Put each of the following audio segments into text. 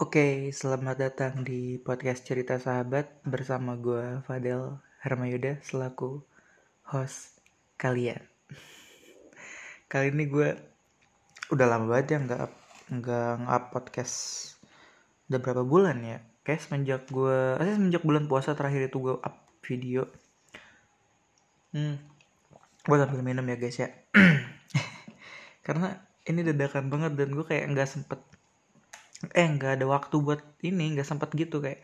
Oke, selamat datang di podcast Cerita Sahabat bersama gue Fadel Hermayuda selaku host kalian. Kali ini gue udah lama banget ya nggak nggak nge podcast. Udah berapa bulan ya? Kayak semenjak gue, eh, semenjak bulan puasa terakhir itu gue up video. Hmm, gue sambil minum ya guys ya. Karena ini dadakan banget dan gue kayak nggak sempet eh nggak ada waktu buat ini nggak sempet gitu kayak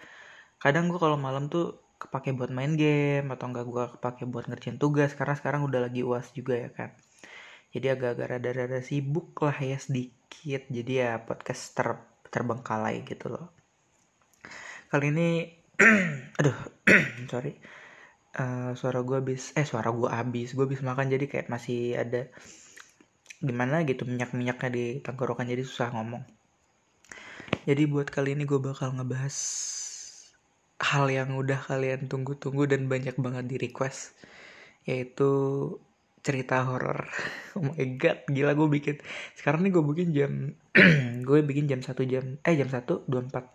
kadang gue kalau malam tuh kepake buat main game atau enggak gue kepake buat ngerjain tugas karena sekarang udah lagi uas juga ya kan jadi agak-agak rada-rada sibuk lah ya sedikit. Jadi ya podcast ter terbengkalai gitu loh. Kali ini aduh sorry. Uh, suara gue habis eh suara gue habis gue habis makan jadi kayak masih ada gimana gitu minyak-minyaknya di tenggorokan jadi susah ngomong jadi buat kali ini gue bakal ngebahas hal yang udah kalian tunggu-tunggu dan banyak banget di request yaitu cerita horor. oh my god, gila gue bikin. Sekarang nih gue bikin jam gue bikin jam satu jam eh jam satu dua empat.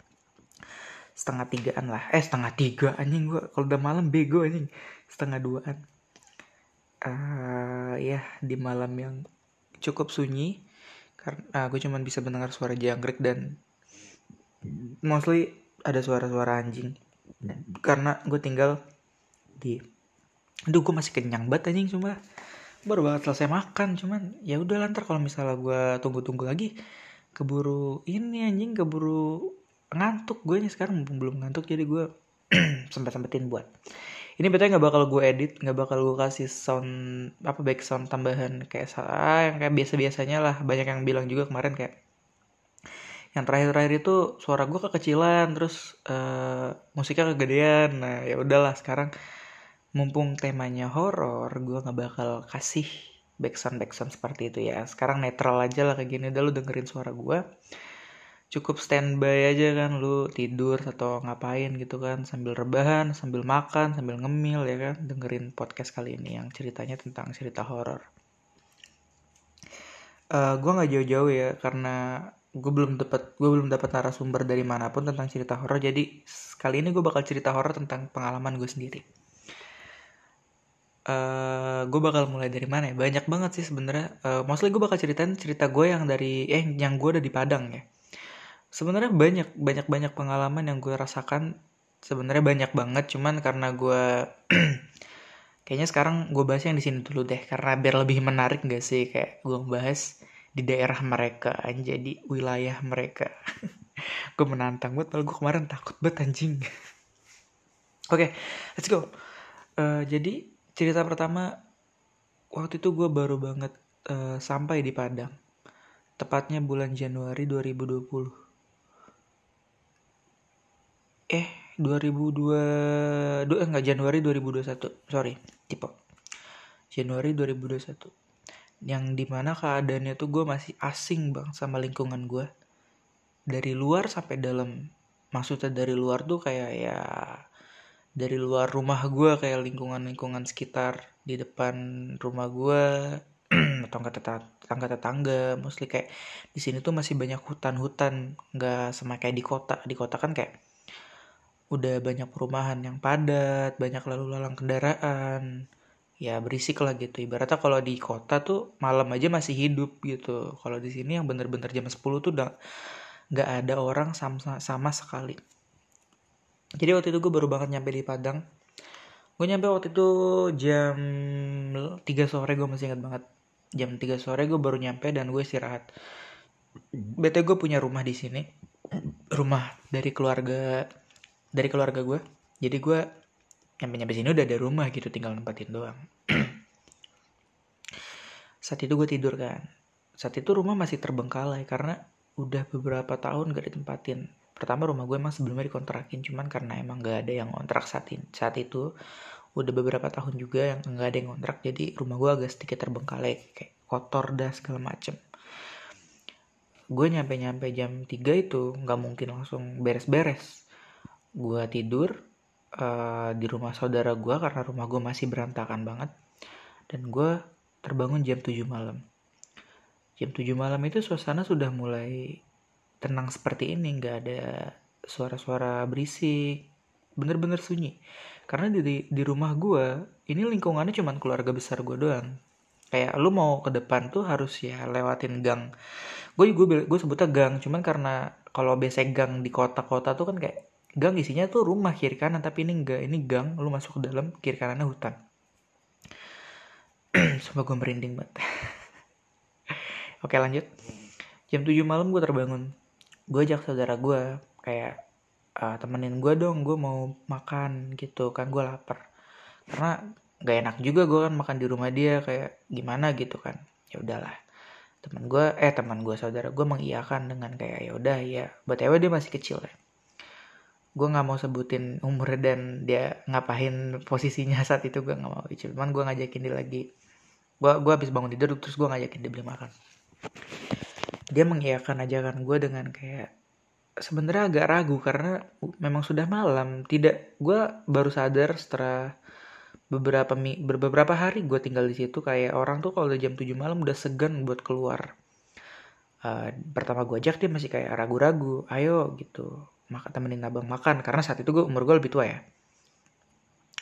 Setengah tigaan lah. Eh setengah tiga anjing gue kalau udah malam bego anjing. Setengah duaan. Uh, ya di malam yang cukup sunyi. Karena uh, gue cuma bisa mendengar suara jangkrik dan mostly ada suara-suara anjing. Karena gue tinggal di aduh gue masih kenyang banget anjing cuma baru banget selesai makan cuman ya udah lantar kalau misalnya gue tunggu-tunggu lagi keburu ini anjing keburu ngantuk. Gue nih sekarang belum ngantuk jadi gue sempat sempetin buat. Ini betulnya nggak bakal gue edit nggak bakal gue kasih sound apa back sound tambahan kayak salah yang kayak biasa biasanya lah. Banyak yang bilang juga kemarin kayak yang terakhir-terakhir itu suara gue kekecilan terus uh, musiknya kegedean. Nah ya udahlah sekarang mumpung temanya horor gue nggak bakal kasih backsound backsound seperti itu ya. Sekarang netral aja lah kayak gini. Udah lu dengerin suara gue cukup standby aja kan. Lu tidur atau ngapain gitu kan. Sambil rebahan sambil makan sambil ngemil ya kan. Dengerin podcast kali ini yang ceritanya tentang cerita horor. Uh, gue nggak jauh-jauh ya karena gue belum dapat gue belum dapat narasumber dari mana pun tentang cerita horor jadi kali ini gue bakal cerita horor tentang pengalaman gue sendiri. Uh, gue bakal mulai dari mana ya? Banyak banget sih sebenarnya. Uh, mostly gue bakal ceritain cerita gue yang dari eh yang gue udah di Padang ya. Sebenarnya banyak banyak banyak pengalaman yang gue rasakan. Sebenarnya banyak banget cuman karena gue kayaknya sekarang gue bahas yang di sini dulu deh karena biar lebih menarik gak sih? Kayak gue bahas di daerah mereka jadi wilayah mereka. Gue menantang banget padahal gue kemarin takut banget anjing. Oke okay, let's go. Uh, jadi cerita pertama waktu itu gue baru banget uh, sampai di Padang. Tepatnya bulan Januari 2020 eh 2002 eh, enggak Januari 2021 sorry tipe. Januari 2021 yang di mana keadaannya tuh gue masih asing bang sama lingkungan gue dari luar sampai dalam. Maksudnya dari luar tuh kayak ya dari luar rumah gue kayak lingkungan-lingkungan sekitar di depan rumah gue atau enggak tetangga tetangga mostly kayak di sini tuh masih banyak hutan-hutan nggak sama kayak di kota. Di kota kan kayak udah banyak perumahan yang padat banyak lalu lalang kendaraan ya berisik lah gitu. Ibaratnya kalau di kota tuh malam aja masih hidup gitu. Kalau di sini yang bener-bener jam 10 tuh udah nggak ada orang sama, sama sekali. Jadi waktu itu gue baru banget nyampe di Padang. Gue nyampe waktu itu jam 3 sore gue masih ingat banget. Jam 3 sore gue baru nyampe dan gue istirahat. Bete gue punya rumah di sini. Rumah dari keluarga dari keluarga gue jadi gue nyampe nyampe sini udah ada rumah gitu tinggal nempatin doang. Saat itu gue tidur kan. Saat itu rumah masih terbengkalai karena udah beberapa tahun gak ditempatin. Pertama rumah gue emang sebelumnya dikontrakin cuman karena emang gak ada yang kontrak saat, ini, saat itu udah beberapa tahun juga yang nggak ada yang kontrak jadi rumah gue agak sedikit terbengkalai kayak kotor dah segala macem. Gue nyampe nyampe jam 3 itu nggak mungkin langsung beres-beres. Gue tidur uh, di rumah saudara gue karena rumah gue masih berantakan banget. Dan gue terbangun jam 7 malam. Jam 7 malam itu suasana sudah mulai tenang seperti ini. Nggak ada suara-suara berisik. Bener-bener sunyi. Karena di di rumah gue ini lingkungannya cuman keluarga besar gue doang. Kayak lu mau ke depan tuh harus ya lewatin gang. Gue gue gue sebutnya gang cuman karena kalau biasa gang di kota-kota tuh kan kayak gang isinya tuh rumah kiri kanan tapi ini enggak ini gang lu masuk ke dalam kiri kanannya hutan. Sumpah gue merinding banget. Oke lanjut. Jam 7 malam gue terbangun. Gue ajak saudara gue Kayak uh, temenin gue dong gue mau makan gitu kan gue lapar. Karena gak enak juga gue kan makan di rumah dia kayak gimana gitu kan. Ya udahlah. Teman gue eh teman gue saudara gue mengiyakan dengan kayak ya udah ya. Btw dia masih kecil ya gue nggak mau sebutin umurnya dan dia ngapain posisinya saat itu gue nggak mau. Cuman gue ngajakin dia lagi. Gue gue habis bangun tidur terus gue ngajakin dia beli makan. Dia mengiyakan ajakan gue dengan kayak sebenarnya agak ragu karena memang sudah malam. Tidak gue baru sadar setelah beberapa mi, beberapa hari gue tinggal di situ kayak orang tuh kalau udah jam 7 malam udah segan buat keluar. Uh, pertama gue ajak dia masih kayak ragu-ragu ayo gitu maka temenin abang makan karena saat itu gue umur gue lebih tua ya.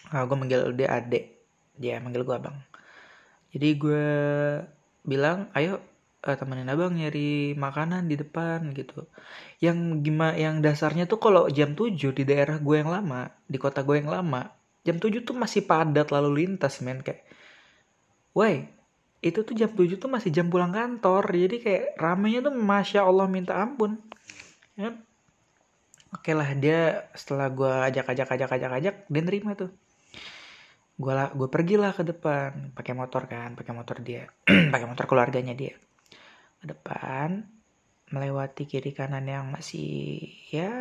Uh, gue manggil dia adek dia manggil gue abang. Jadi gue bilang ayo uh, temenin abang nyari makanan di depan gitu. Yang gimana yang dasarnya tuh kalau jam 7 di daerah gue yang lama di kota gue yang lama jam 7 tuh masih padat lalu lintas men. Kayak woi itu tuh jam 7 tuh masih jam pulang kantor. Jadi kayak ramenya tuh masya Allah minta ampun. Ya oke lah dia setelah gue ajak ajak ajak ajak ajak dia nerima tuh. Gue lah gue pergilah ke depan pakai motor kan pakai motor dia pakai motor keluarganya dia. Ke depan melewati kiri kanan yang masih ya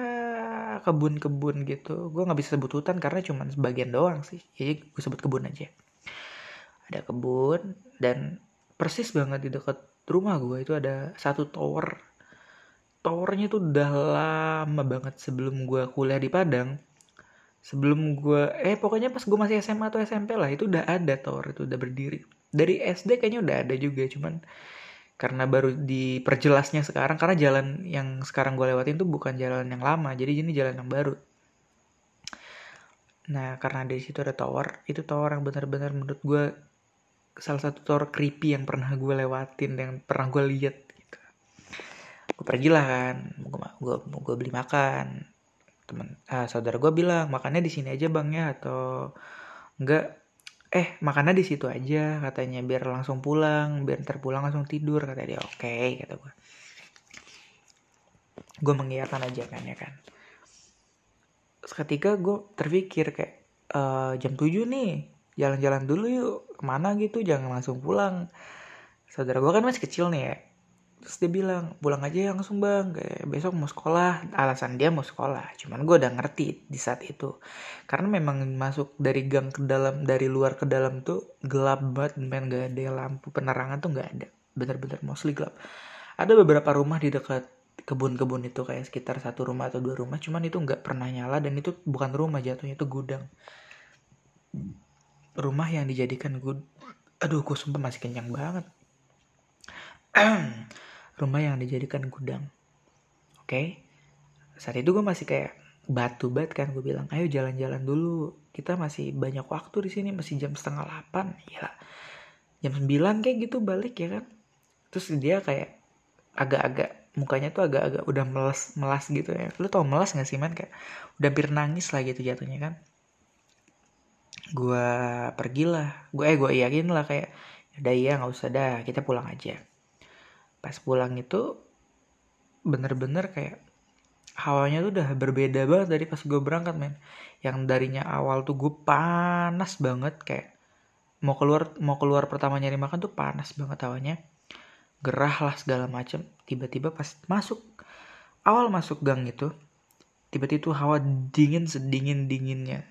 kebun-kebun gitu. Gue nggak bisa sebut hutan karena cuma sebagian doang sih. Jadi gue sebut kebun aja. Ada kebun dan persis banget di dekat rumah gue itu ada satu tower towernya tuh udah lama banget sebelum gue kuliah di Padang. Sebelum gue eh pokoknya pas gue masih SMA atau SMP lah itu udah ada tower itu udah berdiri. Dari SD kayaknya udah ada juga cuman karena baru diperjelasnya sekarang karena jalan yang sekarang gue lewatin tuh bukan jalan yang lama jadi ini jalan yang baru. Nah karena dari situ ada tower itu tower yang benar-benar menurut gue salah satu tower creepy yang pernah gue lewatin yang pernah gue lihat gue pergi lah kan. Gue gue gue beli makan. Teman ah, saudara gue bilang makannya di sini aja bang ya atau enggak. Eh makannya di situ aja katanya biar langsung pulang biar terpulang langsung tidur kata dia. Oke okay, kata gue gue mengiyakan aja kan ya kan. Seketika gue terpikir kayak e, jam 7 nih jalan-jalan dulu yuk ke mana gitu jangan langsung pulang. Saudara gue kan masih kecil nih ya terus dia bilang pulang aja ya langsung bang. Kayak besok mau sekolah. Alasan dia mau sekolah cuman gue udah ngerti di saat itu. Karena memang masuk dari gang ke dalam dari luar ke dalam tuh gelap banget main gak ada lampu penerangan tuh nggak ada. Bener-bener mostly gelap. Ada beberapa rumah di dekat kebun-kebun itu kayak sekitar satu rumah atau dua rumah cuman itu nggak pernah nyala dan itu bukan rumah jatuhnya itu gudang. Rumah yang dijadikan gud aduh gue sumpah masih kenyang banget rumah yang dijadikan gudang. Oke, okay? saat itu gue masih kayak batu bat kan gue bilang, ayo jalan-jalan dulu. Kita masih banyak waktu di sini, masih jam setengah delapan, ya jam sembilan kayak gitu balik ya kan. Terus dia kayak agak-agak mukanya tuh agak-agak udah melas melas gitu ya. Lu tau melas gak sih man kayak udah hampir nangis lah gitu jatuhnya kan. Gue pergilah, gue eh gue yakin lah kayak udah iya nggak usah dah kita pulang aja pas pulang itu bener-bener kayak hawanya tuh udah berbeda banget dari pas gue berangkat men. Yang darinya awal tuh gue panas banget kayak mau keluar mau keluar pertama nyari makan tuh panas banget hawanya. Gerah lah segala macem. Tiba-tiba pas masuk awal masuk gang itu tiba-tiba tuh hawa dingin sedingin dinginnya.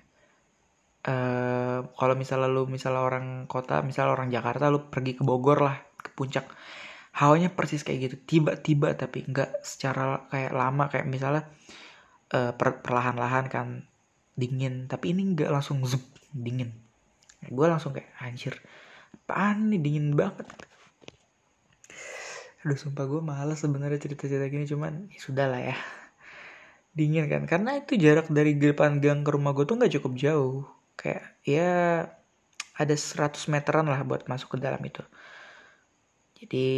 Uh, kalau misalnya lu misalnya orang kota misalnya orang Jakarta lu pergi ke Bogor lah ke puncak hawanya persis kayak gitu. Tiba-tiba tapi nggak secara kayak lama. Kayak misalnya uh, per perlahan-lahan kan dingin. Tapi ini nggak langsung zup dingin. Gue langsung kayak anjir apaan nih? Dingin banget. Aduh sumpah gue males sebenarnya cerita-cerita gini. Cuman ya sudah lah ya. Dingin kan? Karena itu jarak dari depan gang ke rumah gue tuh nggak cukup jauh. Kayak ya ada 100 meteran lah buat masuk ke dalam itu jadi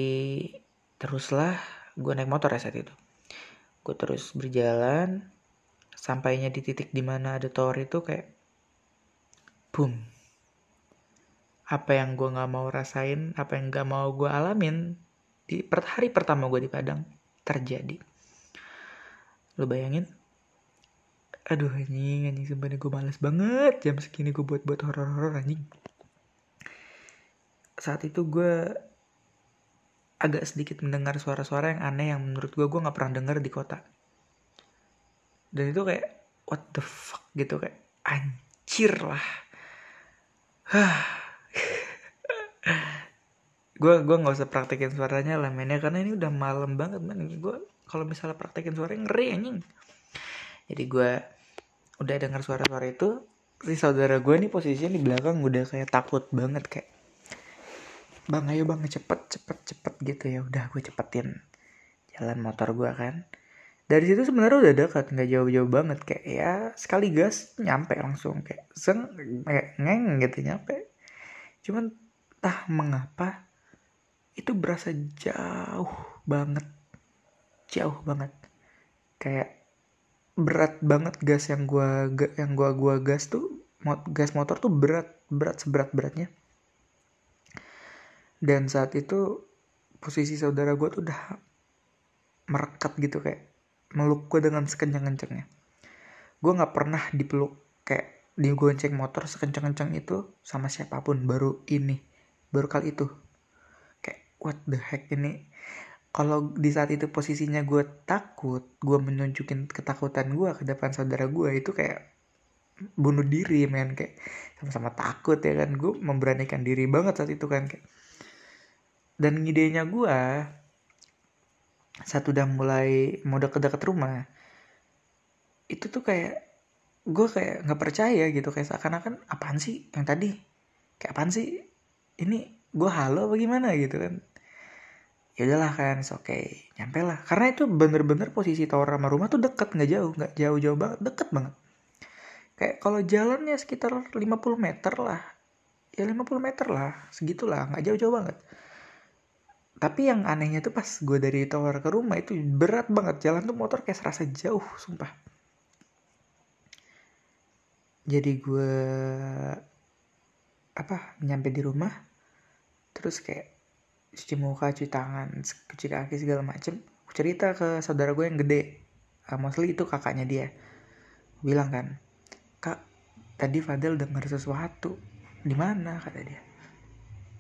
teruslah gue naik motor ya saat itu. Gue terus berjalan sampainya di titik di mana ada tower itu kayak boom. Apa yang gue nggak mau rasain apa yang nggak mau gue alamin di hari pertama gue di Padang terjadi. Lo bayangin? Aduh anjing anjing sebenarnya gue males banget. Jam segini gue buat buat horor horor anjing. Saat itu gue agak sedikit mendengar suara-suara yang aneh yang menurut gue gue nggak pernah dengar di kota. Dan itu kayak what the fuck gitu kayak anjir lah. Gue gue nggak usah praktekin suaranya lah mainnya karena ini udah malam banget man gue kalau misalnya praktekin suara ngeri anjing. Jadi gue udah dengar suara-suara itu si saudara gue nih posisinya di belakang udah kayak takut banget kayak bang ayo bang cepet cepet cepet gitu ya. Udah gue cepetin jalan motor gue kan. Dari situ sebenarnya udah dekat nggak jauh-jauh banget. Kayak ya sekali gas nyampe langsung. Kayak seng kayak ngeng gitu nyampe. Cuman tah mengapa? Itu berasa jauh banget. Jauh banget. Kayak berat banget gas yang gua yang gua gua gas tuh gas motor tuh berat berat seberat beratnya dan saat itu posisi saudara gua tuh udah merekat gitu kayak meluk gue dengan sekencang-kencangnya. Gue nggak pernah dipeluk kayak digonceng motor sekencang-kencang itu sama siapa pun baru ini baru kali itu. What the heck ini? Kalau di saat itu posisinya gue takut gue menunjukin ketakutan gue ke depan saudara gue itu kayak bunuh diri men. Kayak sama-sama takut ya kan? Gue memberanikan diri banget saat itu kan kayak dan idenya gue saat udah mulai mau deket-deket rumah itu tuh kayak gue kayak nggak percaya gitu kayak seakan-akan apaan sih yang tadi? Kayak apaan sih? Ini gue halo bagaimana gitu kan. Ya udahlah kan oke okay. nyampe lah. Karena itu bener-bener posisi tower sama rumah tuh deket nggak jauh nggak jauh-jauh banget deket banget. Kayak kalau jalannya sekitar 50 meter lah ya 50 meter lah segitulah nggak jauh-jauh banget tapi yang anehnya tuh pas gue dari tower ke rumah itu berat banget. Jalan tuh motor kayak serasa jauh sumpah. Jadi gue apa nyampe di rumah terus kayak cuci muka cuci tangan cuci kaki segala macem. Aku cerita ke saudara gue yang gede uh, mostly itu kakaknya dia. Bilang kan kak tadi Fadel dengar sesuatu. Di mana? kata dia.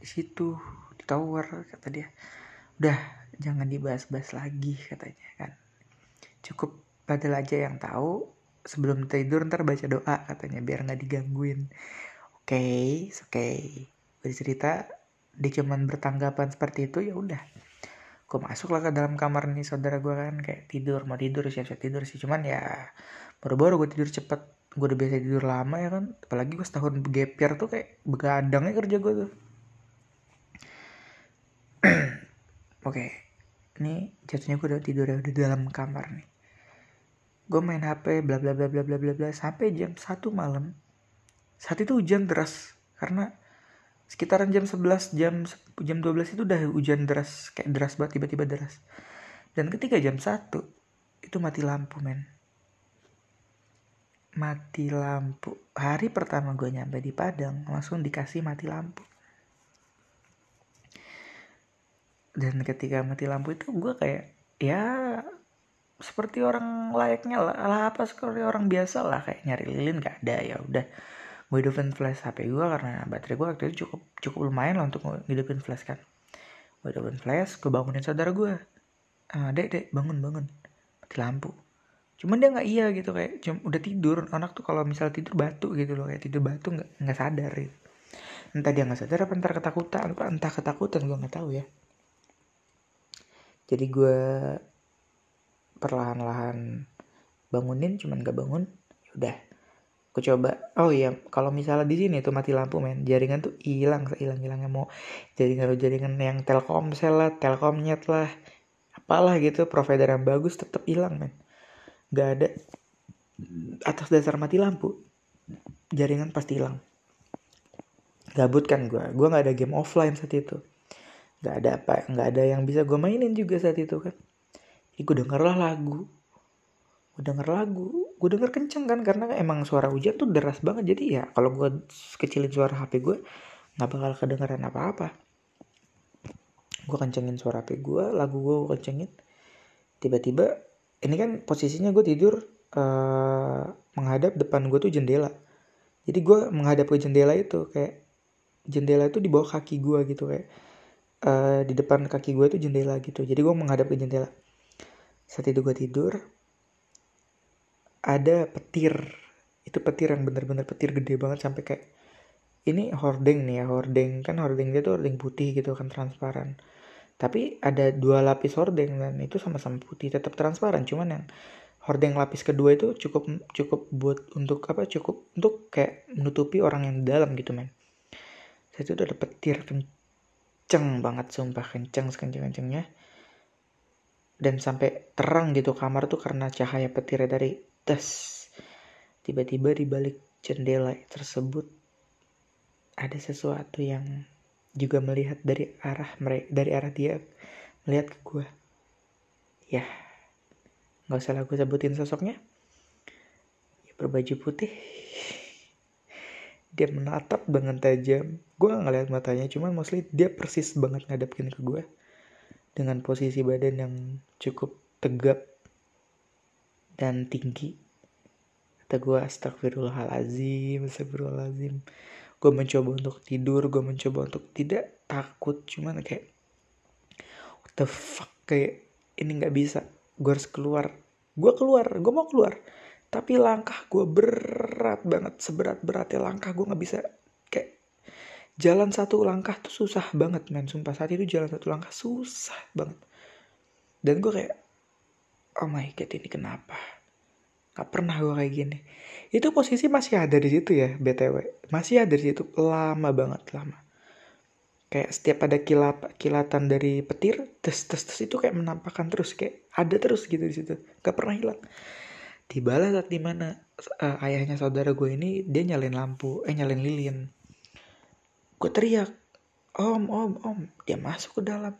Di situ tower kata dia. Udah jangan dibahas-bahas lagi katanya kan. Cukup Fadel aja yang tahu sebelum tidur ntar baca doa katanya biar nggak digangguin. Oke okay, oke okay. bercerita dia cuman bertanggapan seperti itu ya udah. Gue masuk lah ke dalam kamar nih saudara gue kan kayak tidur mau tidur siap-siap tidur sih. Cuman ya baru-baru gue tidur cepet. Gue udah biasa tidur lama ya kan apalagi gue setahun gapir tuh kayak begadangnya kerja gue tuh oke okay. ini jatuhnya gue udah tidur ya udah di dalam kamar nih. Gue main hp bla bla bla bla bla bla bla sampai jam satu malam. Saat itu hujan deras karena sekitaran jam 11 jam jam 12 itu udah hujan deras kayak deras banget tiba-tiba deras. Dan ketika jam 1 itu mati lampu men. Mati lampu. Hari pertama gue nyampe di Padang langsung dikasih mati lampu dan ketika mati lampu itu gue kayak ya seperti orang layaknya lah, lah apa seperti orang biasa lah kayak nyari lilin gak ada ya udah. Gue hidupin flash HP gue karena baterai gue waktu itu cukup cukup lumayan lah untuk hidupin flash kan. Gue hidupin flash gue bangunin saudara gue ah, dek dek bangun bangun. Mati lampu. Cuman dia nggak iya gitu kayak cuma udah tidur. Anak tuh kalau misal tidur batu gitu loh kayak tidur batu nggak nggak sadar gitu. entah dia nggak sadar apa entar ketakutan apa entah ketakutan gue nggak tahu ya jadi gue perlahan-lahan bangunin cuman gak bangun ya udah Gue coba. Oh iya, kalau misalnya di sini tuh mati lampu men, jaringan tuh hilang hilang hilangnya mau jaringan jaringan yang Telkomsel lah, Telkomnet lah, apalah gitu provider yang bagus tetap hilang men. Gak ada atas dasar mati lampu, jaringan pasti hilang. Gabut kan gue, gue nggak ada game offline saat itu, nggak ada apa, nggak ada yang bisa gue mainin juga saat itu kan. Jadi gue dengarlah lagu, gue denger lagu. Gue denger kenceng kan karena emang suara hujan tuh deras banget. Jadi ya kalau gue kecilin suara HP gue nggak bakal kedengeran apa-apa. Gue kencengin suara HP gue lagu gue kencengin. Tiba-tiba ini kan posisinya gue tidur uh, menghadap depan gue tuh jendela. Jadi gue menghadap ke jendela itu kayak jendela itu di bawah kaki gue gitu kayak uh, di depan kaki gue tuh jendela gitu. Jadi gue menghadap ke jendela. Saat itu gue tidur ada petir. Itu petir yang bener-bener petir gede banget sampai kayak ini hordeng nih ya hordeng. Kan hordeng dia tuh hordeng putih gitu kan transparan. Tapi ada dua lapis hordeng dan itu sama-sama putih tetap transparan. Cuman yang hordeng lapis kedua itu cukup cukup buat untuk apa cukup untuk kayak menutupi orang yang dalam gitu men. Saya itu udah ada petir kenceng banget sumpah kenceng sekenceng kencengnya. Dan sampai terang gitu kamar tuh karena cahaya petirnya dari tes. Tiba-tiba di balik jendela tersebut ada sesuatu yang juga melihat dari arah mereka dari arah dia melihat ke gue ya nggak usah aku sebutin sosoknya. Ya, berbaju putih dia menatap dengan tajam gue gak ngeliat matanya cuman mostly dia persis banget ngadepin ke gue dengan posisi badan yang cukup tegap dan tinggi. Kata gue astagfirullahalazim astagfirullahalazim gue mencoba untuk tidur gue mencoba untuk tidak takut cuman kayak what the fuck? Kayak ini nggak bisa. Gue harus keluar. Gue keluar gue mau keluar tapi langkah gue berat banget seberat beratnya langkah gue nggak bisa kayak jalan satu langkah tuh susah banget men. Sumpah saat itu jalan satu langkah susah banget. Dan gue kayak oh my god ini kenapa? Gak pernah gue kayak gini. Itu posisi masih ada di situ ya btw masih ada di situ lama banget lama. Kayak setiap ada kilat kilatan dari petir tes tes tes itu kayak menampakkan terus kayak ada terus gitu di situ. Gak pernah hilang tibalah saat di mana uh, ayahnya saudara gue ini dia nyalain lampu eh nyalain lilin. Gue teriak om om om. Dia masuk ke dalam.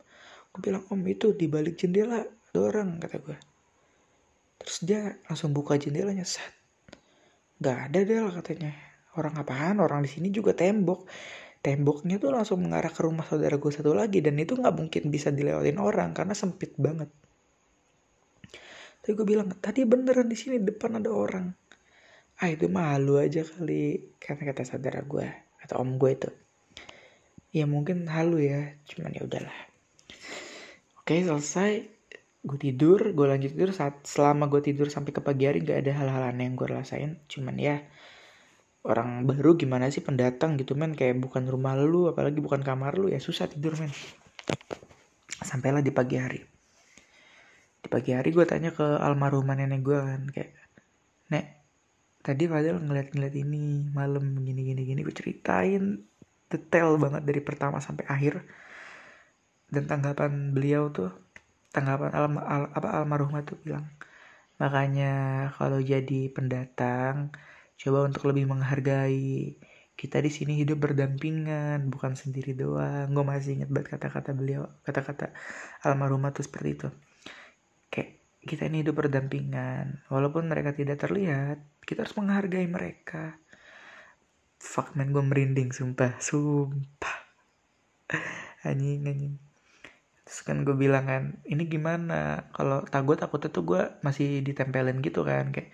Gue bilang om itu di balik jendela ada orang kata gue terus dia langsung buka jendelanya set. Gak ada deh lah katanya. Orang apaan? Orang di sini juga tembok. Temboknya tuh langsung mengarah ke rumah saudara gue satu lagi dan itu nggak mungkin bisa dilewatin orang karena sempit banget tapi gue bilang tadi beneran di sini depan ada orang. Ah itu malu aja kali. Karena kata saudara gue atau om gue itu. Ya mungkin halu ya cuman ya udahlah. Oke selesai. Gue tidur gue lanjut tidur. Saat selama gue tidur sampai ke pagi hari gak ada hal-hal aneh yang gue rasain. Cuman ya orang baru gimana sih pendatang gitu men? Kayak bukan rumah lu apalagi bukan kamar lu ya susah tidur men. Sampailah di pagi hari pagi hari gue tanya ke almarhumah nenek gue kan kayak nek tadi Fadil ngeliat-ngeliat ini malam gini gini gini. Gue ceritain detail banget dari pertama sampai akhir dan tanggapan beliau tuh tanggapan al, al apa almarhumah tuh bilang makanya kalau jadi pendatang coba untuk lebih menghargai kita di sini hidup berdampingan bukan sendiri doang. Gue masih inget banget kata-kata beliau kata-kata almarhumah tuh seperti itu kita ini hidup berdampingan. Walaupun mereka tidak terlihat kita harus menghargai mereka. Fuck man gue merinding sumpah sumpah. Anjing anjing. Terus kan gue bilang kan ini gimana? Kalau tak gue takutnya tuh gue masih ditempelin gitu kan kayak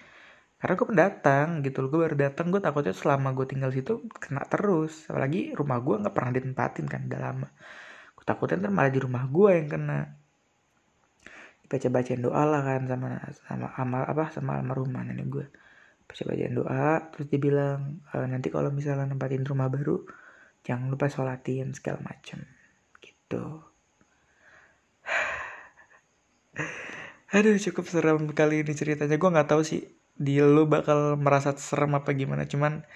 karena gue pendatang gitu loh. Gue baru datang gue takutnya selama gue tinggal situ kena terus. Apalagi rumah gue nggak pernah ditempatin kan udah lama. Gue takutnya ntar malah di rumah gue yang kena baca bacain doa lah kan sama sama amal apa sama almarhumah nenek gue. Baca bacain doa terus dia bilang e, nanti kalau misalnya nempatin rumah baru jangan lupa sholatin segala macam gitu. Aduh cukup serem kali ini ceritanya. Gue nggak tahu sih di lu bakal merasa serem apa gimana. Cuman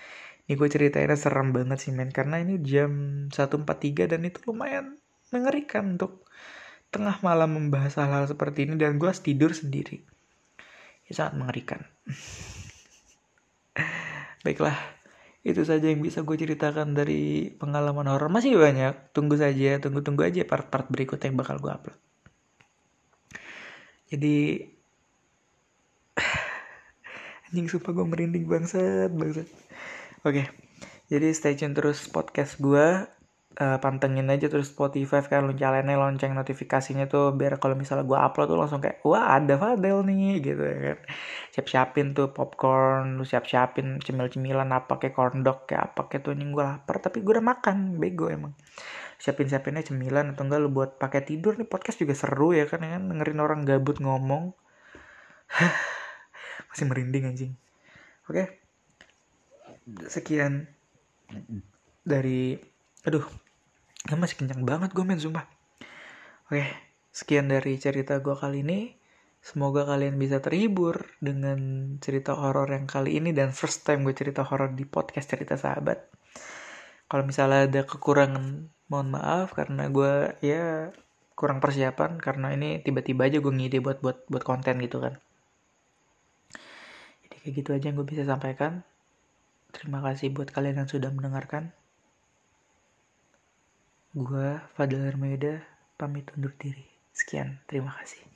ini gue ceritainnya serem banget sih men. Karena ini jam 1.43 dan itu lumayan mengerikan untuk tengah malam membahas hal-hal seperti ini dan gue tidur sendiri. Ya sangat mengerikan. Baiklah itu saja yang bisa gue ceritakan dari pengalaman horor. Masih banyak. Tunggu saja tunggu tunggu aja part-part berikutnya yang bakal gue upload. Jadi anjing sumpah gue merinding bangsat bangsat. Oke jadi stay tune terus podcast gue uh, pantengin aja terus Spotify kan lu nyalainnya lonceng notifikasinya tuh biar kalau misalnya gue upload tuh langsung kayak wah ada Fadel nih gitu ya kan. Siap siapin tuh popcorn lu siap siapin cemil cemilan apa kayak corn dog kayak apa kayak tuh nih gue lapar tapi gue udah makan bego emang. Siapin siapinnya cemilan atau enggak lu buat pakai tidur nih podcast juga seru ya kan ya kan dengerin orang gabut ngomong. Masih merinding anjing. Oke. Sekian dari aduh ya masih kencang banget gue men sumpah. Oke sekian dari cerita gue kali ini. Semoga kalian bisa terhibur dengan cerita horor yang kali ini dan first time gue cerita horor di podcast cerita sahabat. Kalau misalnya ada kekurangan mohon maaf karena gue ya kurang persiapan karena ini tiba-tiba aja gue ngide buat buat buat konten gitu kan. Kayak gitu aja yang gue bisa sampaikan. Terima kasih buat kalian yang sudah mendengarkan gue Fadil Hermeda pamit undur diri. Sekian terima kasih